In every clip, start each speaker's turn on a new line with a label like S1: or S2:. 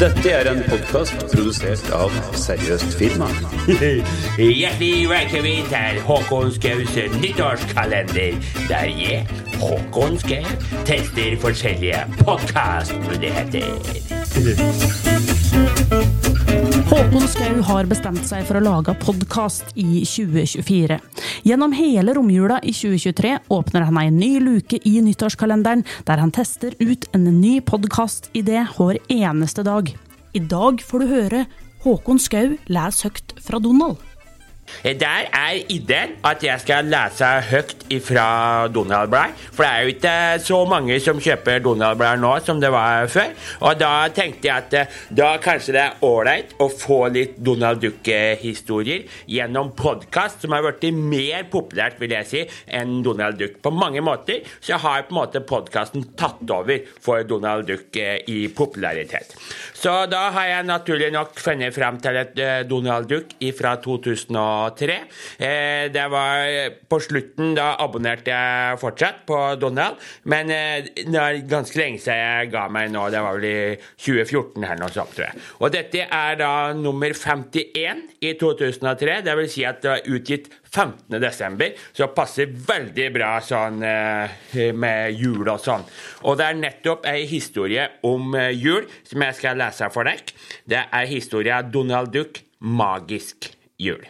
S1: Dette er en podkast produsert av Seriøst firma.
S2: Hjertelig velkommen til Håkon Skaus nyttårskalender, der jeg, Håkon Skau, tester forskjellige podkastmuligheter.
S3: Håkon Skau har bestemt seg for å lage podkast i 2024. Gjennom hele romjula i 2023 åpner han en ny luke i nyttårskalenderen, der han tester ut en ny podkastidé hver eneste dag. I dag får du høre Håkon Skau lese høyt fra Donald.
S2: Der er ideen at jeg skal lese høyt ifra Donald-blad. For det er jo ikke så mange som kjøper Donald-blad nå som det var før. Og da tenkte jeg at eh, da kanskje det er ålreit å få litt Donald Duck-historier gjennom podkast, som har blitt mer populært, vil jeg si, enn Donald Duck. På mange måter så har på en måte podkasten tatt over for Donald Duck eh, i popularitet. Så da har jeg naturlig nok funnet frem til et eh, Donald Duck fra 2000 tre. Eh, det var på slutten, da abonnerte jeg fortsatt på Donald, men eh, det er ganske lenge siden jeg ga meg nå. Det var vel i 2014 her noe sånt, tror jeg. Og dette er da nummer 51 i 2003. Det vil si at det var utgitt 15. desember, så passer veldig bra sånn eh, med jul og sånn. Og det er nettopp ei historie om jul som jeg skal lese for deg. Det er historia Donald Duck, magisk jul.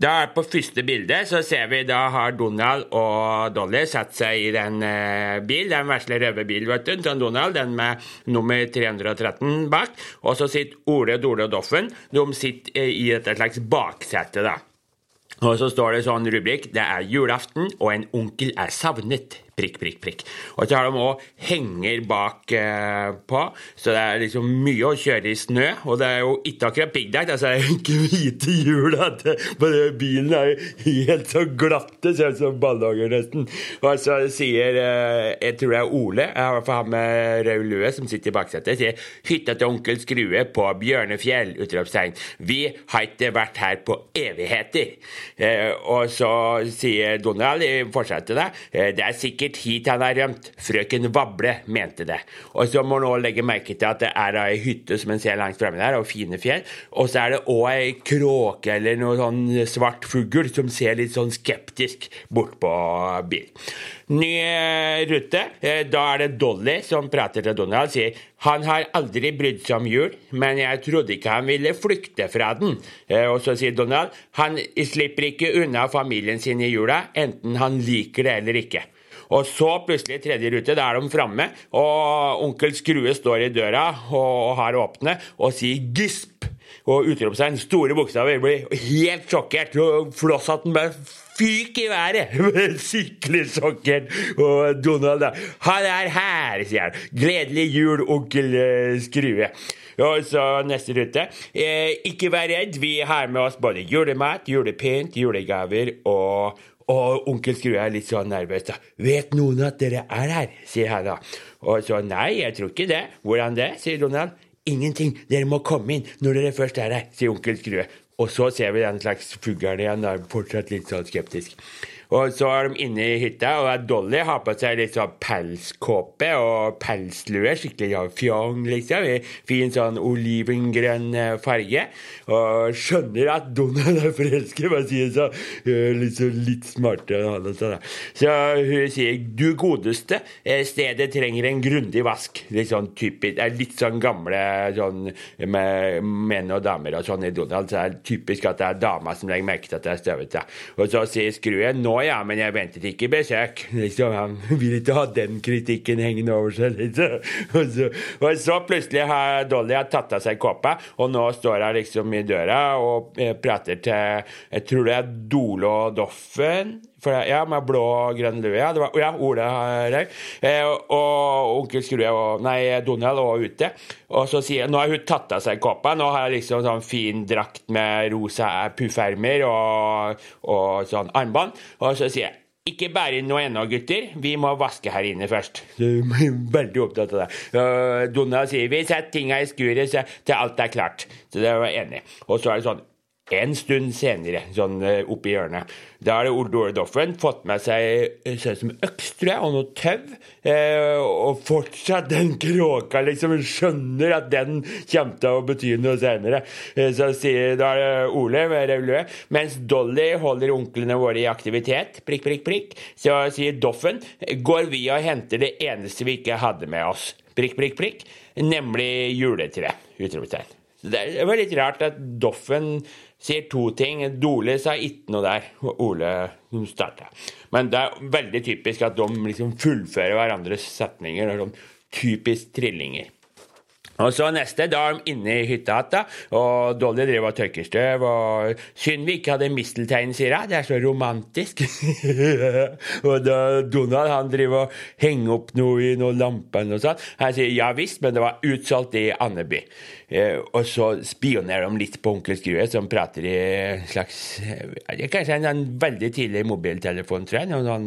S2: Da På første bilde så ser vi da har Donald og Dolly satt seg i den eh, bil, den vesle røde bil, vet du, sånn Donald, den med nummer 313 bak. Og så sitter Ole, Dole og Doffen. De sitter eh, i et slags baksete, da. Og så står det sånn rubrikk Det er julaften, og en onkel er savnet prikk, prikk, prikk. Og så har de òg henger bak eh, på, så det er liksom mye å kjøre i snø. Og det er jo ikke akkurat piggdekk, altså det er jo ikke hvite hjul. Bare bilen er helt så glatte, ser ut som ballonger nesten. Og så sier eh, jeg tror det er Ole, i hvert fall han med rød lue som sitter i baksetet, sier 'Hytta til onkel Skrue på Bjørnefjell', utropstegn. Vi har ikke vært her på evigheter. Eh, og så sier Donald i fortsettet det, eh, det er sikkert hit han har rømt. Frøken Vable mente det. Og så må man legge merke til at det er ei hytte som en ser langt fremme der, og fine fjell. Og så er det òg ei kråke eller noe sånn svart fugl som ser litt sånn skeptisk bort på bilen. Ny eh, rute. Eh, da er det Dolly som prater til Donald. og Sier han har aldri brydd seg om jul, men jeg trodde ikke han ville flykte fra den. Eh, og så sier Donald han slipper ikke unna familien sin i jula, enten han liker det eller ikke. Og så plutselig, tredje rute, da er de framme, og onkel Skrue står i døra og har åpne og sier 'gisp' og utropstegn, store bokstaver. Blir helt sjokkert. og Flosshatten bare fyk i været! Skikkelig sjokkert. Og Donald da 'Han er her', sier han. 'Gledelig jul, onkel Skrue'. Og så neste rute. Eh, ikke vær redd, vi har med oss både julemat, julepynt, julegaver og og onkel Skrue er litt sånn nervøs. da. 'Vet noen at dere er her?' sier han da. Og så 'Nei, jeg tror ikke det'. 'Hvordan det?' sier Donald. 'Ingenting. Dere må komme inn når dere først er her', sier onkel Skrue. Og så ser vi den slags fuglen igjen, da, fortsatt litt sånn skeptisk. Og så er de inne i hytta, og Dolly har på seg litt sånn pelskåpe og pelslue. Skikkelig ja, fjong, liksom. I fin sånn olivengrønn farge. Og skjønner at Donald er forelsket, bare sier så liksom litt smartere enn han. Så, så hun sier du godeste, stedet trenger en grundig vask. Litt sånn typisk. Det er litt sånn gamle sånn med menn og damer og sånn i Donald. Så det er typisk at det er dama som legger merke til at det er støvete. Og så sier skruen nå ja, men jeg ventet ikke besøk. Liksom, Han vil ikke ha den kritikken hengende over seg. Liksom. Og, så, og så plutselig har Dolly tatt av seg kåpa, og nå står hun liksom i døra og eh, prater til Jeg tror det er Dole og Doffen. For, ja, med blå og grønn lue. Det var, ja Ole her. Eh, og onkel Skrue og Nei, Donald var ute. Og så sier Nå har hun tatt av seg kåpa. Nå har jeg liksom sånn fin drakt med rosa puffermer og, og sånn armbånd. Og så sier jeg ikke inn noe ennå, gutter. Vi må vaske her inne først. Veldig opptatt av det. Donald sier vi setter tinga i skuret til alt er klart. Så det var jeg enig. Og så er det sånn En stund senere, sånn eh, oppi hjørnet, da har Ole Doffen fått med seg sånn som øks, tror jeg, og noe tau. Eh, og fortsatt den kråka liksom skjønner at den kommer til å bety noe senere. Eh, så sier da Ole Mens Dolly holder onklene våre i aktivitet, prikk, prikk, prikk, så sier Doffen går vi og henter det eneste vi ikke hadde med oss, prikk, prikk, prikk, nemlig juletre. Utropstegn. Det var litt rart at Doffen sier to ting. Dole sa ikke noe der, og Ole starta. Men det er veldig typisk at de liksom fullfører hverandres setninger. Er sånn typisk trillinger. Og så neste, da er inne i hytta igjen, og Dolly driver og tørker støv. og Synd vi ikke hadde misteltein, sier jeg. Det er så romantisk. og da Donald han driver og henger opp noe i noen lamper og sånn. Han sier ja visst, men det var utsolgt i Andeby. Eh, og så spionerer de litt på onkel Skrue, som prater i slags eh, Kanskje en, en veldig tidlig mobiltelefon, tror jeg. noen sånn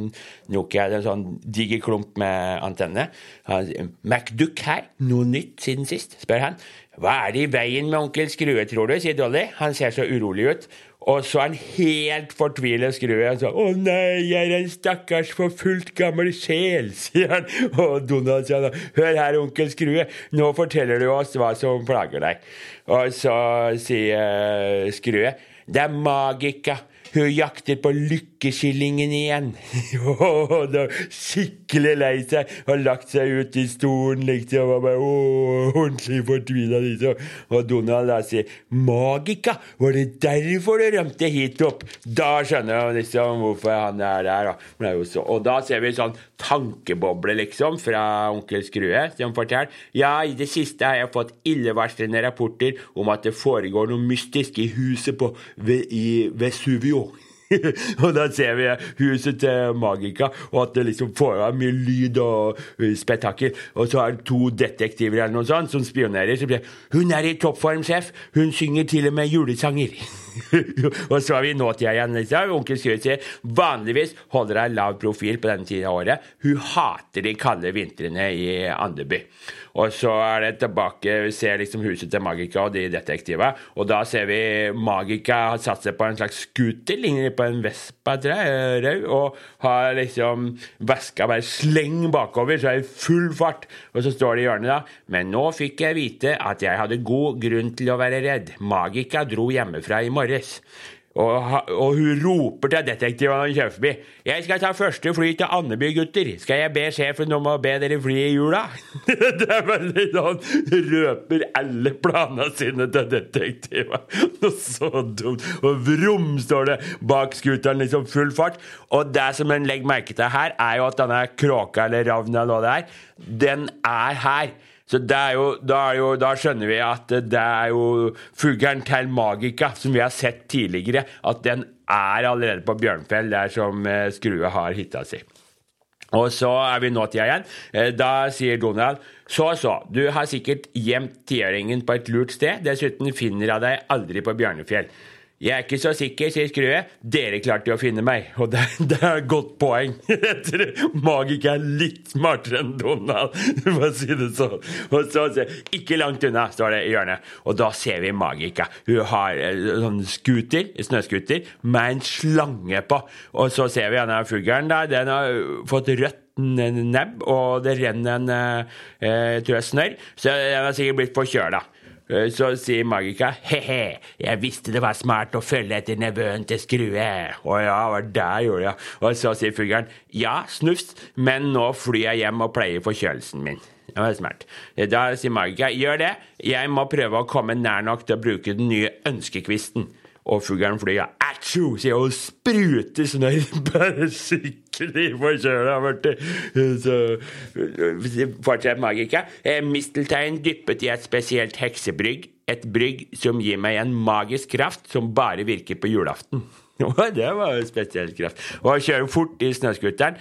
S2: Nokia, en sånn diger klump med antenne. Han, MacDuck her, noe nytt siden sist? Spør han. Hva er det i veien med onkel Skrue, tror du? sier Dolly. Han ser så urolig ut. Og så er han helt fortvilet skrue. Han sa 'Å nei, jeg er en stakkars forfulgt gammel sjel', sier han. Og Donald sier, 'Hør her, onkel Skrue, nå forteller du oss hva som plager deg'. Og så sier Skrue 'Det er magika'. Hun jakter på lykkeskillingen igjen. Da skikkelig lei seg og lagt seg ut i stolen liksom og bare åh, ordentlig fortvila liksom. Og Donald da sier 'Magika, var det derfor du rømte hit opp?' Da skjønner han liksom hvorfor han er der. Da. Og da ser vi sånn tankeboble, liksom, fra onkel Skrue, som forteller 'Ja, i det siste har jeg fått illevarslende rapporter om at det foregår noe mystisk i huset på i Vesuvio'. og da ser vi huset til Magika, og at det liksom foregår mye lyd og uh, spetakkel. Og så er det to detektiver eller noe sånt som spionerer. Så blir 'Hun er i toppform, sjef. Hun synger til og med julesanger'. og så er vi i nåtida igjen. Onkel Skrue sier vanligvis holder hun lav profil på denne tida av året. Hun hater de kalde vintrene i Andeby. Og så er det tilbake Vi ser liksom huset til Magika og de detektivene. Og da ser vi Magika har satt seg på en slags scooter, ligner på en Vespa, rød, og har liksom veska bare sleng bakover, så er det full fart. Og så står det i hjørnet, da. Men nå fikk jeg vite at jeg hadde god grunn til å være redd. Magika dro hjemmefra i morges. Og, og, hun roper til detektiven hun kjører forbi. 'Jeg skal ta første fly til Andeby, gutter. Skal jeg be sjefen om å be dere fly i jula?' det er veldig sånn Røper alle planene sine til detektiven. Noe så dumt. Og vrom, står det bak scooteren, liksom full fart. Og det som en legger merke til her, er jo at denne kråka eller ravna eller hva det er, den er her. Så jo, da, jo, da, skjønner vi at det er jo fuglen til Magica, som vi har sett tidligere, at den er allerede på Bjørnfjell, der som eh, Skrue har hytta si. Og så er vi nå til igjen. Eh, da sier Donald så så, du har sikkert gjemt tiåringen på et lurt sted. Dessuten finner jeg deg aldri på Bjørnefjell. Jeg er ikke så sikker, sier Skrue. Dere klarte jo å finne meg. Og det, det er et godt poeng. Magik er litt smartere enn Donald, for å si det sånn. Og så Ikke langt unna, står det i hjørnet. Og da ser vi Magika. Hun har eh, sånn scooter, snøscooter med en slange på. Og så ser vi denne fuglen. Den har fått rødt nebb, og det renner en eh, eh tror jeg, snørr. Så den har sikkert blitt forkjøla. Eh, så sier Magica he-he, jeg visste det var smart å følge etter nevøen til Skrue. Å ja, var det gjorde jeg. Og så sier fuglen ja, snufs, men nå flyr jeg hjem og pleier forkjølelsen min. Det var smart. Eh, da sier Magica gjør det, jeg må prøve å komme nær nok til å bruke den nye ønskekvisten. Og fuglen flyr ja, atsjo, sier hun, spruter snørr bare skikkelig forkjøla. Så fortsetter Magika. Eh, misteltein dyppet i et spesielt heksebrygg. Et brygg som gir meg en magisk kraft som bare virker på julaften. det var en spesiell kraft. Og kjører fort i snøscooteren.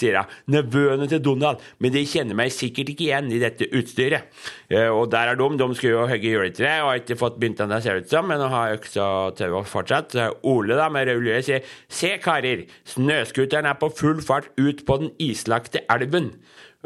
S2: Sier hun. Nevøene til Donald. Men de kjenner meg sikkert ikke igjen i dette utstyret. Eh, og der er de. De skulle jo hogge juletre og har ikke fått begynt ennå, ser det ut som, men har øksa til å fortsette. Så Ole da, med rød lue sier Se, karer. Snøscooteren er på full fart ut på den islagte elven.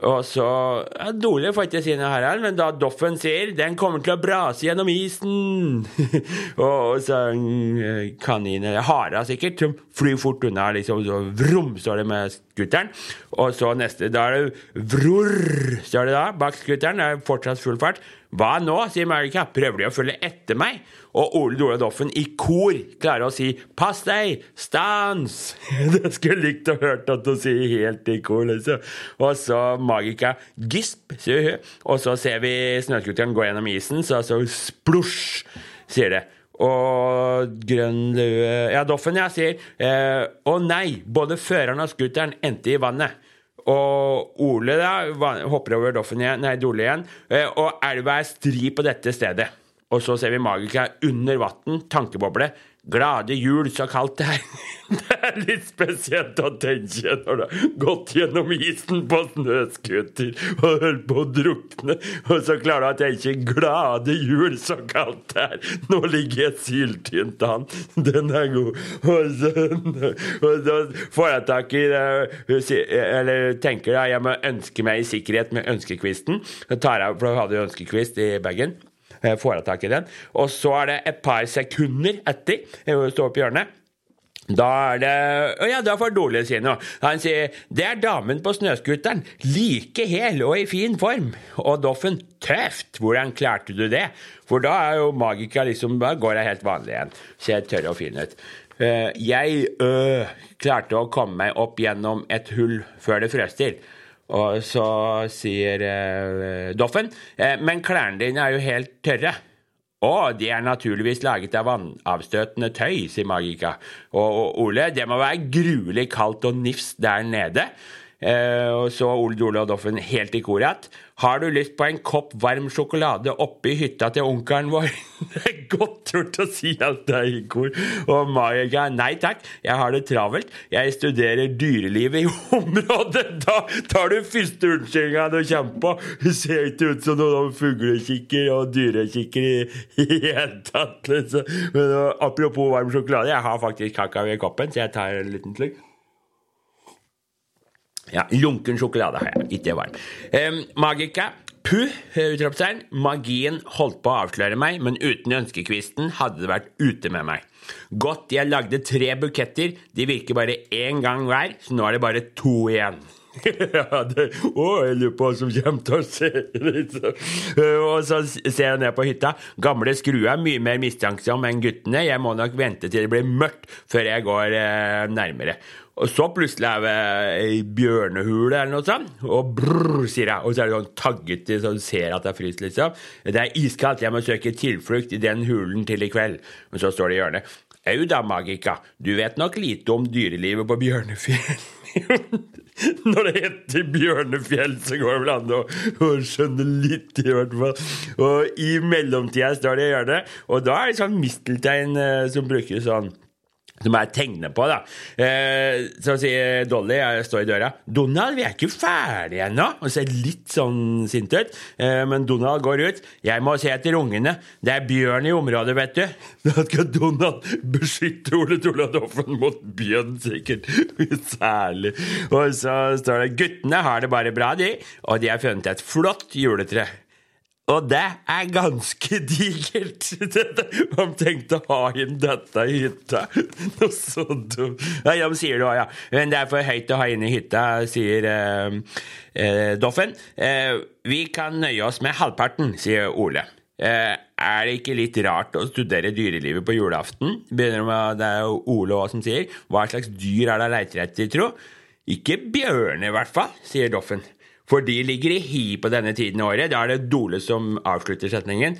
S2: Og så ja, Dole får ikke si noe her, men da Doffen sier 'den kommer til å brase gjennom isen', og så kaniner kanin, eller hara sikkert, som flyr fort unna, liksom, så vrom, står det med scooteren. Og så neste, da er det vrorr, står det da, bak scooteren, det er fortsatt full fart. Hva nå, sier Marika, prøver de å følge etter meg? Og Ole Dole Doffen i kor klarer å si 'pass deg', 'stans'. Det skulle likt å hørt at hun sier helt i kor, liksom. Og så Magika 'gisp', sier hun. Og så ser vi snøscooteren gå gjennom isen, så så splosj, sier det. Og grønn lue Ja, Doffen, ja, sier eh, 'å nei', både føreren og scooteren endte i vannet. Og Ole da, hopper over Doffen igjen, nei, Dole igjen, eh, og elva er stri på dette stedet. Og så ser vi Magika under vann, tankeboble. Glade jul, så kaldt det er. Det er litt spesielt å tenke når du har gått gjennom isen på snøscooter og holdt på å drukne, og så klarer du å tenke 'glade jul, så kaldt det er'. Nå ligger jeg syltynt an. Den er god. Og så, og så får jeg tak i det, eller tenker jeg jeg må ønske meg i sikkerhet med ønskekvisten. Så tar jeg, for da hadde jeg ønskekvist i bagen. Jeg får tak i den. Og så er det et par sekunder etter står i hjørnet. Da er det Å ja, da får Dole si noe. Han sier 'Det er damen på snøscooteren. Like hel og i fin form'. Og Doffen 'Tøft! Hvordan klarte du det?' For da er jo magika liksom Da går jeg helt vanlig igjen. Ser tørr og fin ut. Jeg øh, klarte å komme meg opp gjennom et hull før det frøs til. Og så sier eh, Doffen eh, Men klærne dine er jo helt tørre. Å, de er naturligvis laget av vannavstøtende tøy, sier Magica. Og, og Ole, det må være gruelig kaldt og nifst der nede. Eh, og så Ole Dole og Doffen helt i kor. Har du lyst på en kopp varm sjokolade oppe i hytta til onkelen vår? det er godt gjort å si alt det i kor. Og Maja nei takk, jeg har det travelt. Jeg studerer dyrelivet i området. Da tar du første unnskyldninga du kommer på. Det ser ikke ut som noen fuglekikker og dyrekikker i det hele tatt. Liksom. Men apropos varm sjokolade, jeg har faktisk kakao i koppen, så jeg tar en liten slurk. Ja, lunken sjokolade har jeg, ikke varm. Um, Magica. Puh! Utropstegn. Magien holdt på å avsløre meg, men uten ønskekvisten hadde det vært ute med meg. Godt jeg lagde tre buketter. De virker bare én gang hver, så nå er det bare to igjen. ja, det, å, jeg lurer på hva som kommer til å skje. Liksom. Og så ser jeg ned på hytta. Gamle skruer er mye mer mistenksom enn guttene. Jeg må nok vente til det blir mørkt før jeg går eh, nærmere. Og så plutselig er vi i bjørnehule eller noe sånt, og brrr, sier jeg. Og så er det sånn taggete, så du ser at det er fryst, liksom. Det er iskaldt, jeg må søke tilflukt i den hulen til i kveld. Men så står det i hjørnet. Au da, Magika, du vet nok lite om dyrelivet på Bjørnefjell. Når det heter Bjørnefjell, så går det vel an å, å skjønne litt, i hvert fall. Og i mellomtida står det i hjørnet, og da er det sånn misteltein eh, som brukes sånn som jeg tegner på, da. Eh, så sier Dolly, jeg står i døra 'Donald, vi er ikke ferdige ennå.' Og ser litt sånn sint ut. Eh, men Donald går ut. 'Jeg må se etter ungene. Det er bjørn i området, vet du.' Da skal Donald beskytte Ole Toladoffen mot bjørn, sikkert. Særlig. Og så står det 'Guttene har det bare bra, de. Og de har funnet et flott juletre.' Og det er ganske digert. Han tenkte å ha inn dette i hytta. Noe så dumt. Ja, de sier det òg, ja. Men det er for høyt å ha inn i hytta, sier eh, eh, Doffen. Eh, vi kan nøye oss med halvparten, sier Ole. Eh, er det ikke litt rart å studere dyrelivet på julaften? Begynner med, Det er Ole òg som sier. Hva slags dyr er det leiter etter, tro? Ikke bjørne, i hvert fall, sier Doffen. For de ligger i hi på denne tiden av året. Da er det Dole som avslutter setningen.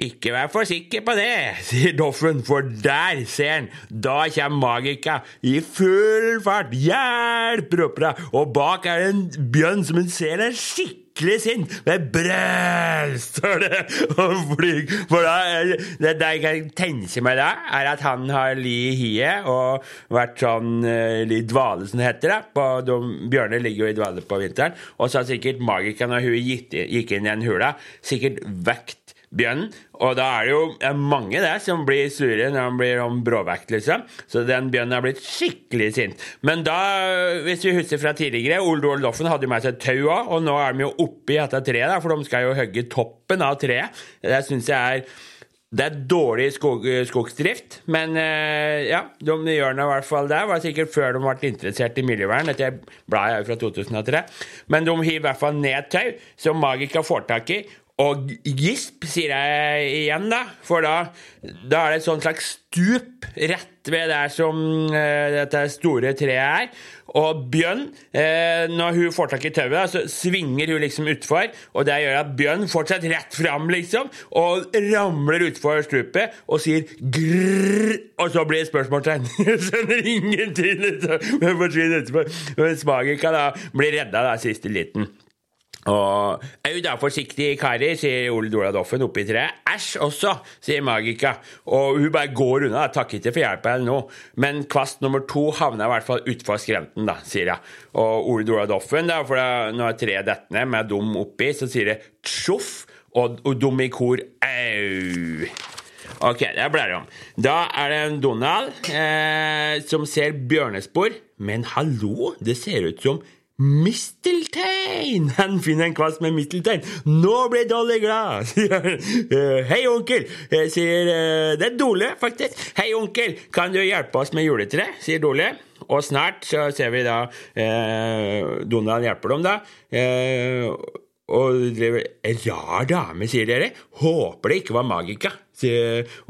S2: Ikke vær for sikker på det, sier Doffen, for der, ser han, da kommer Magika i full fart. Hjelp, roper hun, og bak er det en bjørn som hun ser er skikkelig sint. Med brøl, står det, og flyr. For da, det, det jeg kan tenke meg da, er at han har li i hiet og vært sånn i dvale, som det heter. da. På, de, bjørner ligger jo i dvale på vinteren. Og så har sikkert magikeren, når hun gikk, gikk inn i en hula, sikkert vekt bjørnen. Og da er det jo mange der som blir sure når han blir om bråvekt, liksom. Så den bjørnen har blitt skikkelig sint. Men da, hvis vi husker fra tidligere, Ole Dole Doffen hadde jo med seg tau òg, og nå er de jo oppi dette treet, for de skal jo hogge toppen av treet. Det syns jeg er det er dårlig skog, skogsdrift, men eh, ja, de gjør nå i hvert fall det. Det var sikkert før de ble interessert i miljøvern. Dette bladet er jo fra 2003. Men de hiver i hvert fall ned tau, som Magica får tak i, og gisp, sier jeg igjen, da. For da, da er det et sånt slags stup rett ved der som uh, dette store treet er. Og Bjørn, uh, når hun får tak i tauet, så svinger hun liksom utfor. Og det gjør at Bjørn fortsetter rett fram, liksom, og ramler utfor stupet og sier grrr, og så blir det spørsmålstegn. Skjønner ingenting, liksom. Men forsvinner utfor. Men Magika da blir redda da, siste liten. Og Au da, forsiktig, karer, sier Ole Dola Doffen oppi treet. Æsj også, sier Magika. Og hun bare går unna, takker ikke for hjelpa eller noe. Men kvast nummer to havner i hvert fall utfor skrenten, da, sier hun. Og Ole Dola Doffen, da, for da, når treet detter ned med dum oppi, så sier det tjoff, og, og dum i kor au. Ok, det blar om. Da er det en Donald eh, som ser bjørnespor. Men hallo, det ser ut som Misteltein! Han finner en kvast med misteltein. Nå ble Dolly glad. Uh, Hei, onkel, jeg sier uh, Det er Dole, faktisk. Hei, onkel, kan du hjelpe oss med juletre? sier Dole. Og snart så ser vi da eh, Donald hjelper dem, da. og driver Rar dame, sier dere. Håper det ikke var Magika.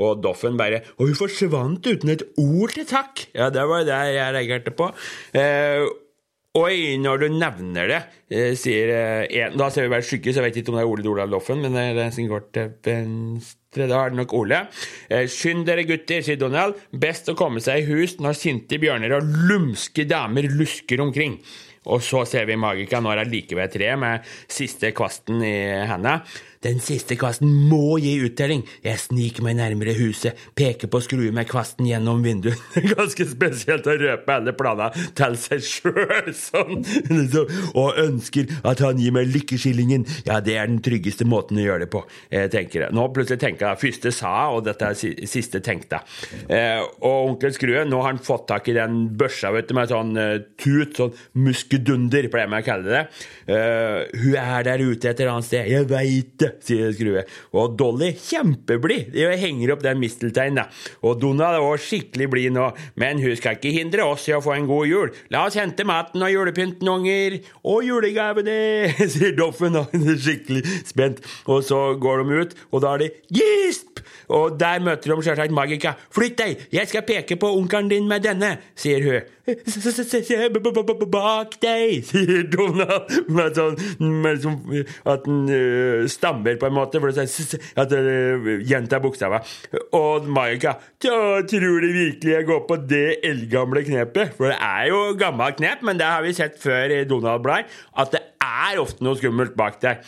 S2: Og Doffen bare Og hun forsvant uten et ord til takk! Ja, det var det jeg reagerte på. Uh, Oi, når du nevner det, eh, sier eh, en Da ser vi bare skygge, så jeg vet ikke om det er Ole Dola Loffen, men det er som går til venstre. Da er det nok Ole. Eh, skynd dere, gutter, sier Donald. Best å komme seg i hus når sinte bjørner og lumske damer lusker omkring. Og så ser vi Magika når hun er like ved treet med siste kvasten i henda. Den siste kvasten må gi uttelling. Jeg sniker meg nærmere huset, peker på å skru med kvasten gjennom vinduet. Ganske spesielt å røpe alle planer til seg sjøl, sånn. Og ønsker at han gir meg lykkeskillingen. Ja, det er den tryggeste måten å gjøre det på, jeg tenker jeg. Nå plutselig tenker jeg første sa, og dette er siste tenkte. Eh, og onkel Skrue, nå har han fått tak i den børsa vet du, med sånn uh, tut, sånn muskedunder, pleier jeg å kalle det. Hun er der ute et eller annet sted, jeg veit det sier Skrue. Og Dolly kjempeblid. De henger opp den mistelteinen. Og Donald er også skikkelig blid nå, men hun skal ikke hindre oss i å få en god jul. La oss hente maten og julepynten, unger. Og julegavene, sier Doffen, og er skikkelig spent. Og så går de ut, og da er det gisp! Og der møter de selvsagt Magika. Flytt deg, jeg skal peke på onkelen din med denne, sier hun. Bak deg, sier Donald med sånn med sånn, at han uh, stammer på en måte, for å si at uh, gjentar bokstaver. Og Maika tror du virkelig jeg går på det eldgamle knepet? For det er jo gammelt knep, men det har vi sett før Donald Blad, at det er ofte noe skummelt bak der.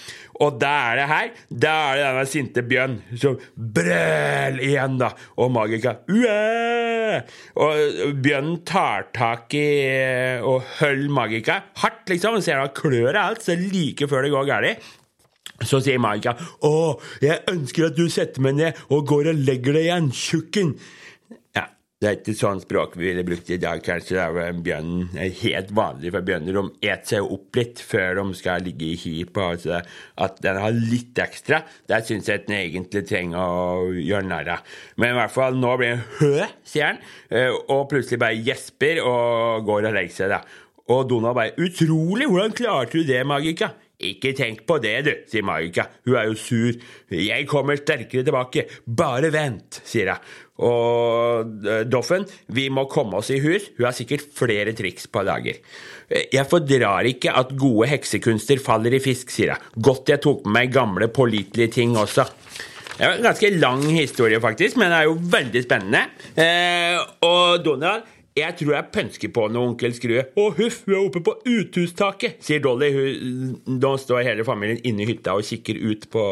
S2: Og da er det her. Da er det denne sinte bjørn som brøl igjen, da. Og Magika! Og bjørnen tar tak i og holder Magika hardt, liksom. Ser han klør alt, så like før det går galt. Så sier Magika 'Å, jeg ønsker at du setter meg ned og går og legger deg igjen, tjukken'. Det er ikke sånn språk vi ville brukt i dag, kanskje. Det er bjørnen er helt vanlig for bjørner. De eter seg opp litt før de skal ligge i hi på. Altså at den har litt ekstra, der syns jeg den egentlig trenger å gjøre narr av. Men i hvert fall, nå blir den hø, sier han, eh, og plutselig bare gjesper og går og legger seg. da. Og Donald bare 'Utrolig! Hvordan klarte du det, Magika?' Ikke tenk på det, du, sier Maika, Hun er jo sur. Jeg kommer sterkere tilbake. Bare vent, sier hun. Og uh, Doffen, vi må komme oss i hus. Hun har sikkert flere triks på lager. Jeg fordrar ikke at gode heksekunster faller i fisk, sier hun. Godt jeg tok med meg gamle, pålitelige ting også. Det er en ganske lang historie, faktisk, men det er jo veldig spennende. Eh, og Donald Jeg tror jeg pønsker på noe, onkel Skrue. Å, huff, vi er oppe på uthustaket, sier Dolly. Hun, nå står hele familien inne i hytta og kikker ut på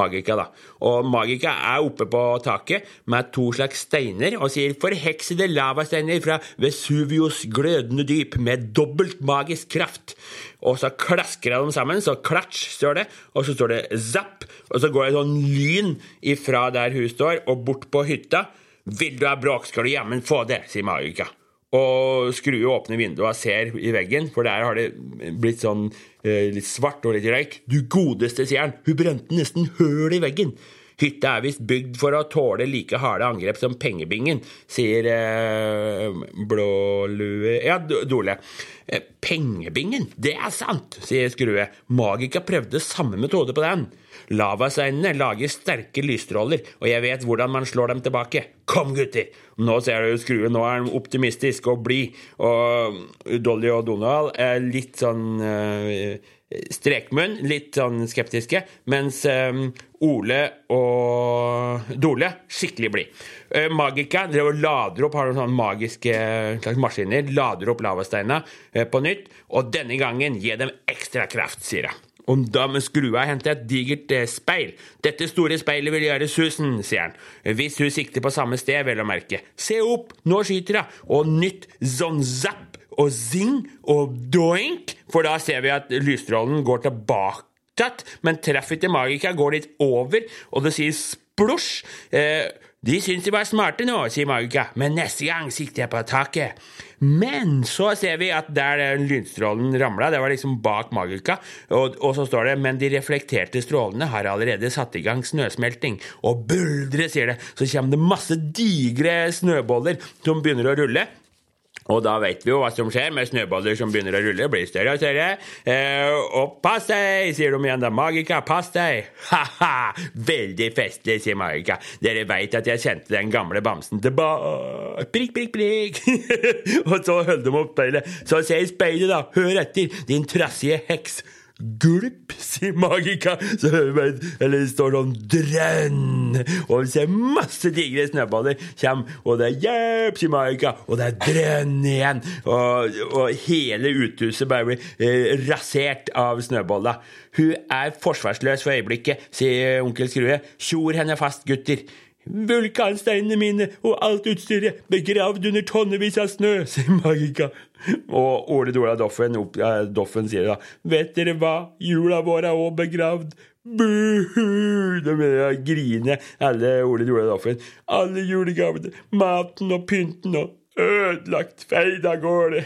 S2: Magica, da. Og Magica er oppe på taket med to slags steiner og sier forheksede lavasteiner fra Vesuvios glødende dyp med dobbelt magisk kraft. Og så klasker jeg dem sammen, så klatsj, står det, og så står det zapp, og så går det sånn lyn ifra der hun står, og bort på hytta. Vil du ha bråk, skal du jammen få det, sier Magica. Og skrur åpne vinduet og ser i veggen, for der har det blitt sånn eh, litt svart og litt røyk. Du godeste, sier han, hun brente nesten høl i veggen. Hytta er visst bygd for å tåle like harde angrep som pengebingen, sier eh, Blålue Ja, Dole. Eh, pengebingen, det er sant, sier Skrue. Magika prøvde samme metode på den. Lavasteinene lager sterke lysstråler, og jeg vet hvordan man slår dem tilbake. Kom, gutter! Nå ser du skrue, nå er han optimistisk og blid, og Dolly og Donald er litt sånn uh, strekmunn, litt sånn skeptiske, mens um, Ole og Dole skikkelig blid. Uh, Magika drev og lader opp, har noen sånne magiske slags maskiner, lader opp lavasteina uh, på nytt, og denne gangen gir dem ekstra kraft, sier hun. Om da med skrua henter et digert eh, speil. Dette store speilet vil gjøre susen, sier han. Hvis hun sikter på samme sted, vel å merke. Se opp, nå skyter hun! Og nytt sånn zapp og zing og doink, for da ser vi at lysstrålen går tilbake. Men treffer ikke Magica, går litt over, og det sier splosj. Eh, de syns de var smarte nå, sier Magica, men neste gang sikter jeg på taket. Men så ser vi at der lynstrålen ramla, det var liksom bak Magica, og, og, så står det men de reflekterte strålene har allerede satt i gang snøsmelting. Og buldre, sier det, så kommer det masse digre snøboller som begynner å rulle. Og da vet vi jo hva som skjer med snøballer som begynner å rulle, blir større og større. Eh, og pass deg, sier de igjen da. Magika, pass deg. Ha-ha, veldig festlig, sier Magika. Dere veit at jeg kjente den gamle bamsen tilbake. Prikk, prikk, prikk. og så holdt de opp speilet. Så se i speilet, da. Hør etter, din trassige heks. Gulp, sier Magica, Så hører Eller det står sånn drønn. Og vi ser masse digre snøballer Kjem, Og det er hjelp, sier Magica, Og det er drønn igjen. Og, og hele uthuset bare blir eh, rasert av snøballer. Hun er forsvarsløs for øyeblikket, sier onkel Skrue. Tjor henne fast, gutter. Vulkansteinene mine og alt utstyret begravd under tonnevis av snø, sier Magika. Og Ole Dola Doffen, Doffen sier da, vet dere hva, jula vår er òg begravd. Buhu! De begynner å grine, alle Ole Dola Doffen. Alle julegavene, maten og pynten og ødelagt, feid av gårde.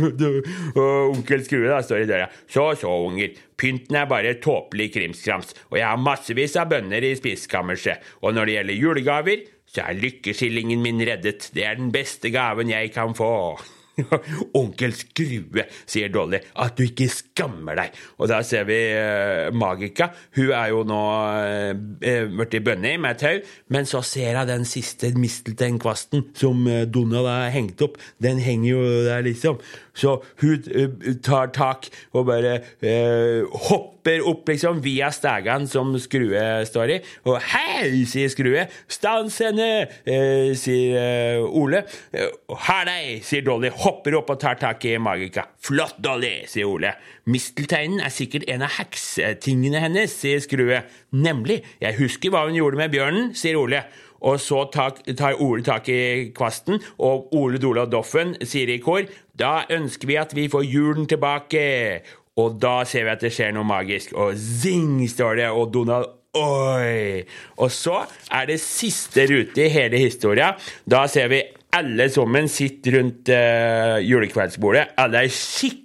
S2: og onkel Skrue da står i døra. Så så, unger. Pynten er bare tåpelig krimskrams, og jeg har massevis av bønner i spiskammerset. Og når det gjelder julegaver, så er lykkeskillingen min reddet. Det er den beste gaven jeg kan få. Onkel Skrue, sier Dolly, at du ikke skammer deg. Og da ser vi uh, Magika. Hun er jo nå uh, blitt bønne med tau, men så ser hun den siste mistelteinkvasten som uh, Donald har hengt opp. Den henger jo der, liksom. Så hun uh, tar tak og bare hopper opp, liksom, via stegene som Skrue står i. Og hei, sier Skrue. Stans henne, sier Ole. 'Her deg, sier Dolly hopper opp og tar tak i Magika. Flott, Dolly, sier Ole. Mistelteinen er sikkert en av heksetingene hennes, sier Skrue. Nemlig. Jeg husker hva hun gjorde med bjørnen, sier Ole. Og så tar Ole tak i kvasten, og Ole, Dola Doffen sier i kor da ønsker vi at vi får julen tilbake. Og da ser vi at det skjer noe magisk, og zing, står det, og Donald Oi! Og så er det siste rute i hele historia. Da ser vi alle sammen sitter rundt uh, julekveldsbordet. Alle er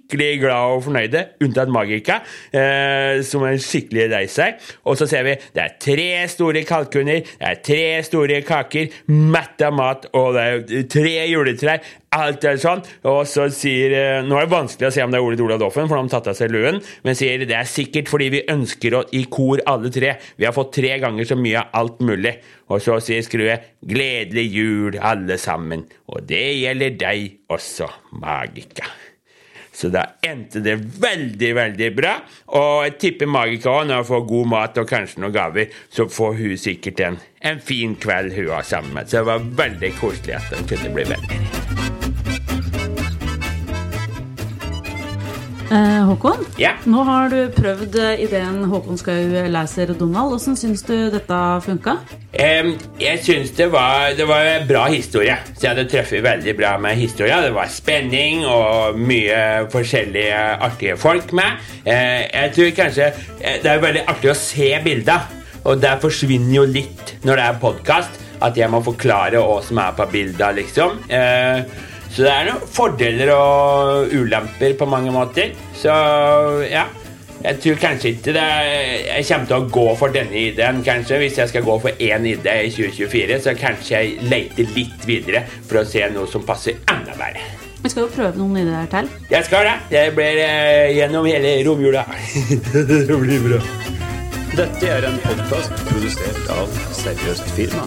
S2: skikkelig glade og fornøyde, unntatt Magica, eh, som er skikkelig lei seg. Og så ser vi det er tre store kalkuner, det er tre store kaker, mett av mat, og det er tre juletrær. Alt er sånn. Og så sier uh, Nå er det vanskelig å se om det er Ole Dola Doffen, for de har tatt av seg luen, men sier det er sikkert fordi vi ønsker å i kor alle tre. Vi har fått tre ganger så mye av alt mulig. Og så sier Skrue 'Gledelig jul, alle sammen'. Og det gjelder deg også, Magika. Så da endte det veldig, veldig bra. Og jeg tipper Magica òg, når hun får god mat og kanskje noen gaver, så får hun sikkert en, en fin kveld hun har sammen med. Så det var veldig koselig at de kunne bli venner.
S3: Håkon,
S2: Ja.
S3: nå har du prøvd eh, ideen Håkon Skau leser Donald. Hvordan syns du dette funka?
S2: Um, jeg syns det var, det var en bra historie. Så jeg hadde truffet veldig bra med historia. Det var spenning og mye forskjellige artige folk med. Uh, jeg tror kanskje eh, Det er veldig artig å se bilder, og det forsvinner jo litt når det er podkast. At jeg må forklare hva som er på bilda, liksom. Eh, så det er noen fordeler og ulemper på mange måter. Så ja. Jeg tror kanskje ikke det Jeg kommer til å gå for denne ideen, kanskje. Hvis jeg skal gå for én idé i 2024, så kanskje jeg leter litt videre for å se noe som passer enda bedre.
S3: Vi skal jo prøve noen ideer til.
S2: Jeg skal det. Det blir eh, gjennom hele romjula. det blir bra.
S1: Dette er en podkast produsert av Seriøst firma.